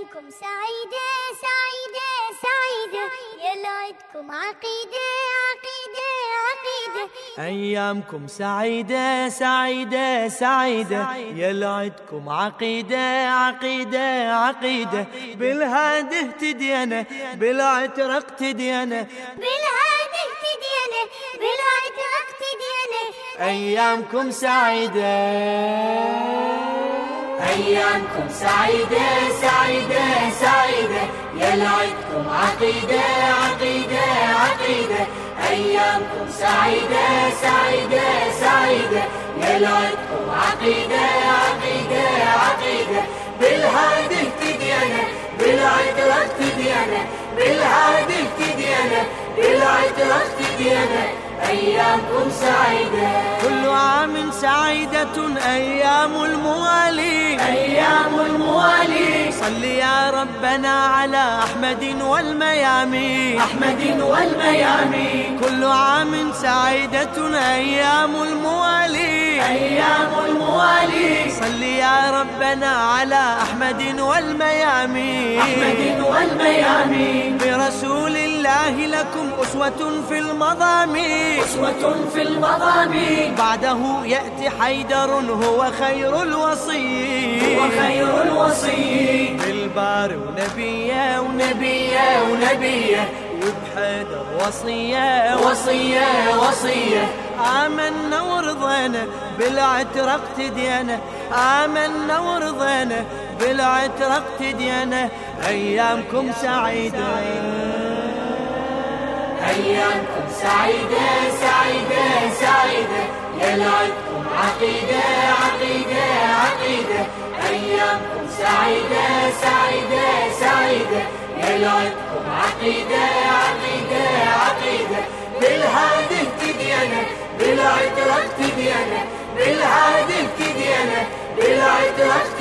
أيامكم سعيدة سعيدة سعيدة. يا عندكم عقيدة عقيدة عقيدة. أيامكم سعيدة سعيدة سعيدة. يا عندكم عقيدة عقيدة عقيدة. بالهاد اهتدينا بالعتر اقتدينا بالهاد اهتدينا بالعتر اقتدينا أيامكم سعيدة. أيامكم سعيدة سعيدة سعيدة. يا لعبكم عقيدة عقيدة عقيدة. أيامكم سعيدة سعيدة سعيدة. يا لعبكم عقيدة عقيدة عقيدة. بالهادي اهتدينا بالعترة اهتدينا بالهادي اهتدينا بالعترة اهتدينا أيامكم سعيدة كل عام سعيدة أيام الموالي. أيام الموالي. صل يا ربنا على أحمد والميامين أحمد والميامي. كل عام سعيدة أيام الموالي. أيام الموالي. صل يا ربنا على أحمد والميامين أحمد والميامي. برسول الله لكم أسوة في المضامين أسوة في المضامين بعده يأتي حيدر هو خير الوصي. وخير الوصي. بالبار ونبيه ونبي نبيه ونبيه. وبحيدر وصيه. وصية وصية. آمنا ورضينا. بالعتر اقتدينا آمنا ورضينا. بالعتر اقتدينا أيامكم سعيدة. أيامكم سعيدة سعيدة سعيدة. يا لعبكم عقيدة عقيدة عقيدة. أيامكم سعيدة سعيدة سعيدة. يا لعبكم عقيدة عقيدة عقيدة. بالهادي اهتدينا بالعترة اهتدينا بالهادي اهتدينا بالعترة اهتدينا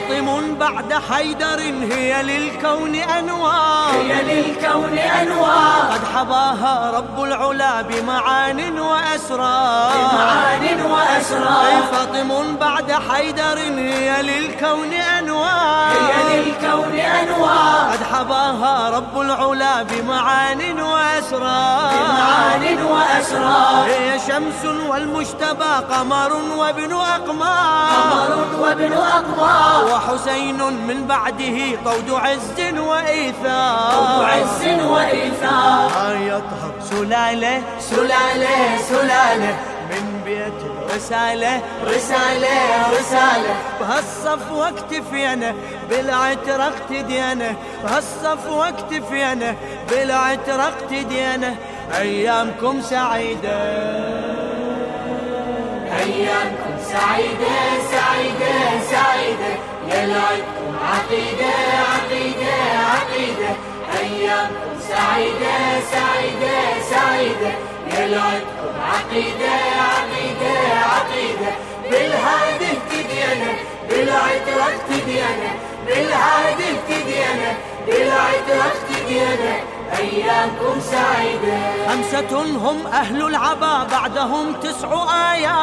فاطم بعد حيدر هي للكون أنوار. هي للكون أنوار. قد حباها رب العلا بمعان وأسرار. معان وأسرار. فاطم بعد حيدر هي للكون أنوار. هي للكون أنوار. قد حباها رب العلا بمعان وأسرار. معان وأسرار. هي شمس والمجتبى قمر وابن أقمار. قمر وابن أقمار. وحسين من بعده طود عز وإيثار. وعز وإيثار. يطهر سلالة سلالة سلالة. من بيت الرسالة. رسالة رسالة. بهالصف واكتفينا بالعتر اقتدينا بهالصف واكتفينا بالعتر اقتدينا أيامكم سعيدة. أيامكم سعيدة سعيدة. لعبكم عقيدة عقيدة عقيدة. أيامكم سعيدة سعيدة سعيدة. يا عقيدة عقيدة عقيدة. بالهادي اهتدينا بالعترة اهتدينا بالهادي اهتدينا بالعترة اهتدينا أيامكم سعيدة. خمسة هم أهل العبا بعدهم تسع آيات.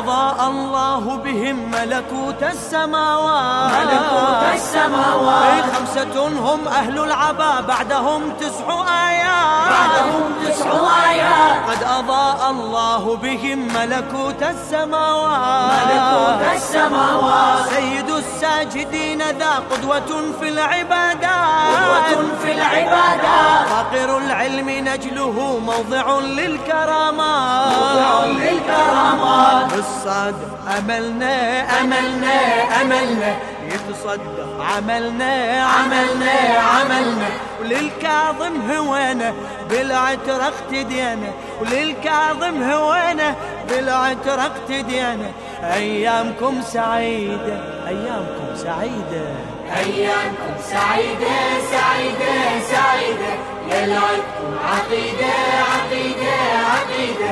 أضاء الله بهم ملكوت السماوات. ملكوت السماوات. خمسة هم أهل العبا بعدهم تسع آيات. بعدهم تسع آيات. قد أضاء الله بهم ملكوت السماوات. ملكوت السماوات. سيد الساجدين ذا قدوة في العبادات. قدوة في العبادات. فاقر العلم نجله موضع للكرامات. موضع للكرامات. بالصادق أملنا أملنا أملنا. يتصدق عملنا عملنا عملنا. وللكاظم هوانا بالعتر اقتدينا. وللكاظم هوانا بالعتر اقتدينا. أيامكم سعيدة أيامكم سعيدة. أيامكم سعيدة سعيدة سعيدة. يا لعبكم عقيدة عقيدة عقيدة.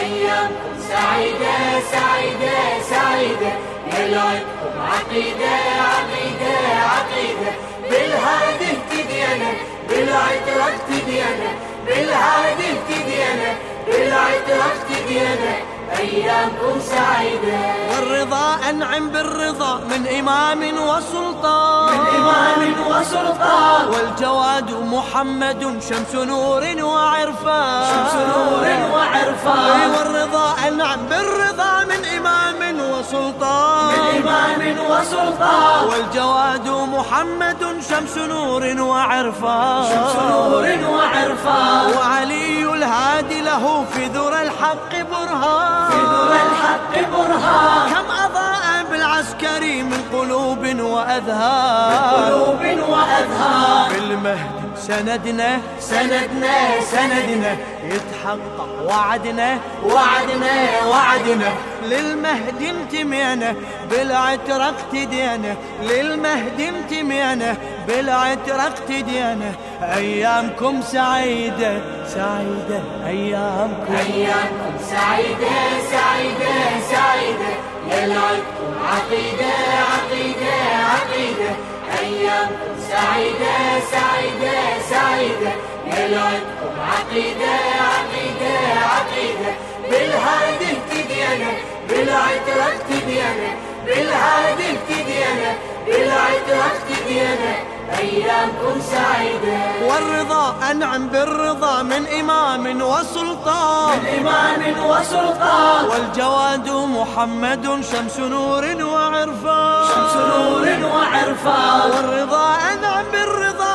أيامكم سعيدة سعيدة سعيدة. يا لعبكم عقيدة عقيدة عقيدة. بالهادي اهتدينا بالعترة اهتدينا بالهادي اهتدينا بالعترة اهتدينا أيامكم سعيدة. والرضا أنعم بالرضا من إمام وسلطان. من إمام وسلطان. والجواد محمد شمس نور وعرفان. شمس نور وعرفان والرضا؟ أنعم بالرضا من إمام وسلطان. من إمام وسلطان. والجواد محمد شمس نور وعرفان. شمس نور وعرفان. وعلي الهادي له في ذرى الحق برهان. في ذرى الحق برهان. كم أضاء بالعسكري من قلوب وأذهان. قلوب وأذهان. بالمهد سندنا. سندنا سندنا. يتحقق وعدنا. وعدنا وعدنا. للمهد انتمينا بالعترة اقتدينا للمهد انتمينا بالعترة اقتدينا أيامكم سعيدة سعيدة. أيامكم. أيامكم سعيدة سعيدة سعيدة. يلعبكم عقيدة عقيدة عقيدة. أيامكم سعيدة سعيدة سعيدة. يلعبكم عقيدة عقيدة عقيدة. بالهادي اهتدينا بالعترة اهتدينا بالهادي اهتدينا بالعترة اهتدينا أيامكم سعيدة والرضا أنعم بالرضا من إمام وسلطان. إمام وسلطان. والجواد محمد شمس نور وعرفان. شمس نور وعرفان. والرضا أنعم بالرضا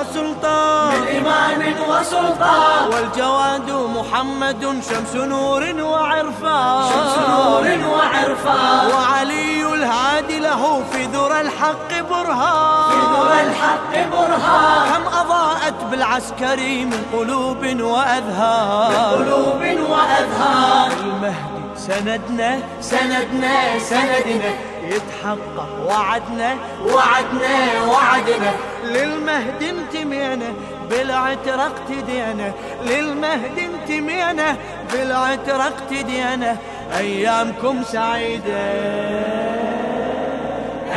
من إمام وسلطان. وسلطان والجواد محمد شمس نور وعرفان. شمس نور وعرفان. وعلي الهادي له في ذرى الحق برهان. في ذرى الحق برهان. كم أضاءت بالعسكري من قلوب وأذهان. قلوب وأذهان. المهدي سندنا سندنا سندنا. يتحقق. وعدنا وعدنا وعدنا. للمهد انتمينا بالعترة اقتدينا للمهد انتمينا بالعترة اقتدينا أيامكم سعيدة.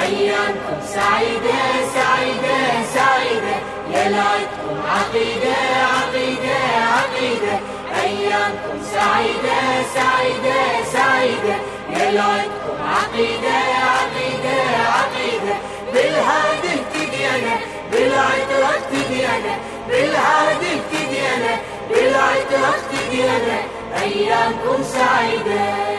أيامكم سعيدة سعيدة سعيدة. يلعبكم عقيدة عقيدة عقيدة. أيامكم سعيدة سعيدة سعيدة. يلعبكم عقيدة عقيدة عقيدة. بالهادي اهتدي أنا بالعترة اهتدي أنا. بالهادي اهتدي أنا بالعترة اهتدي أنا. أيامكم سعيدة.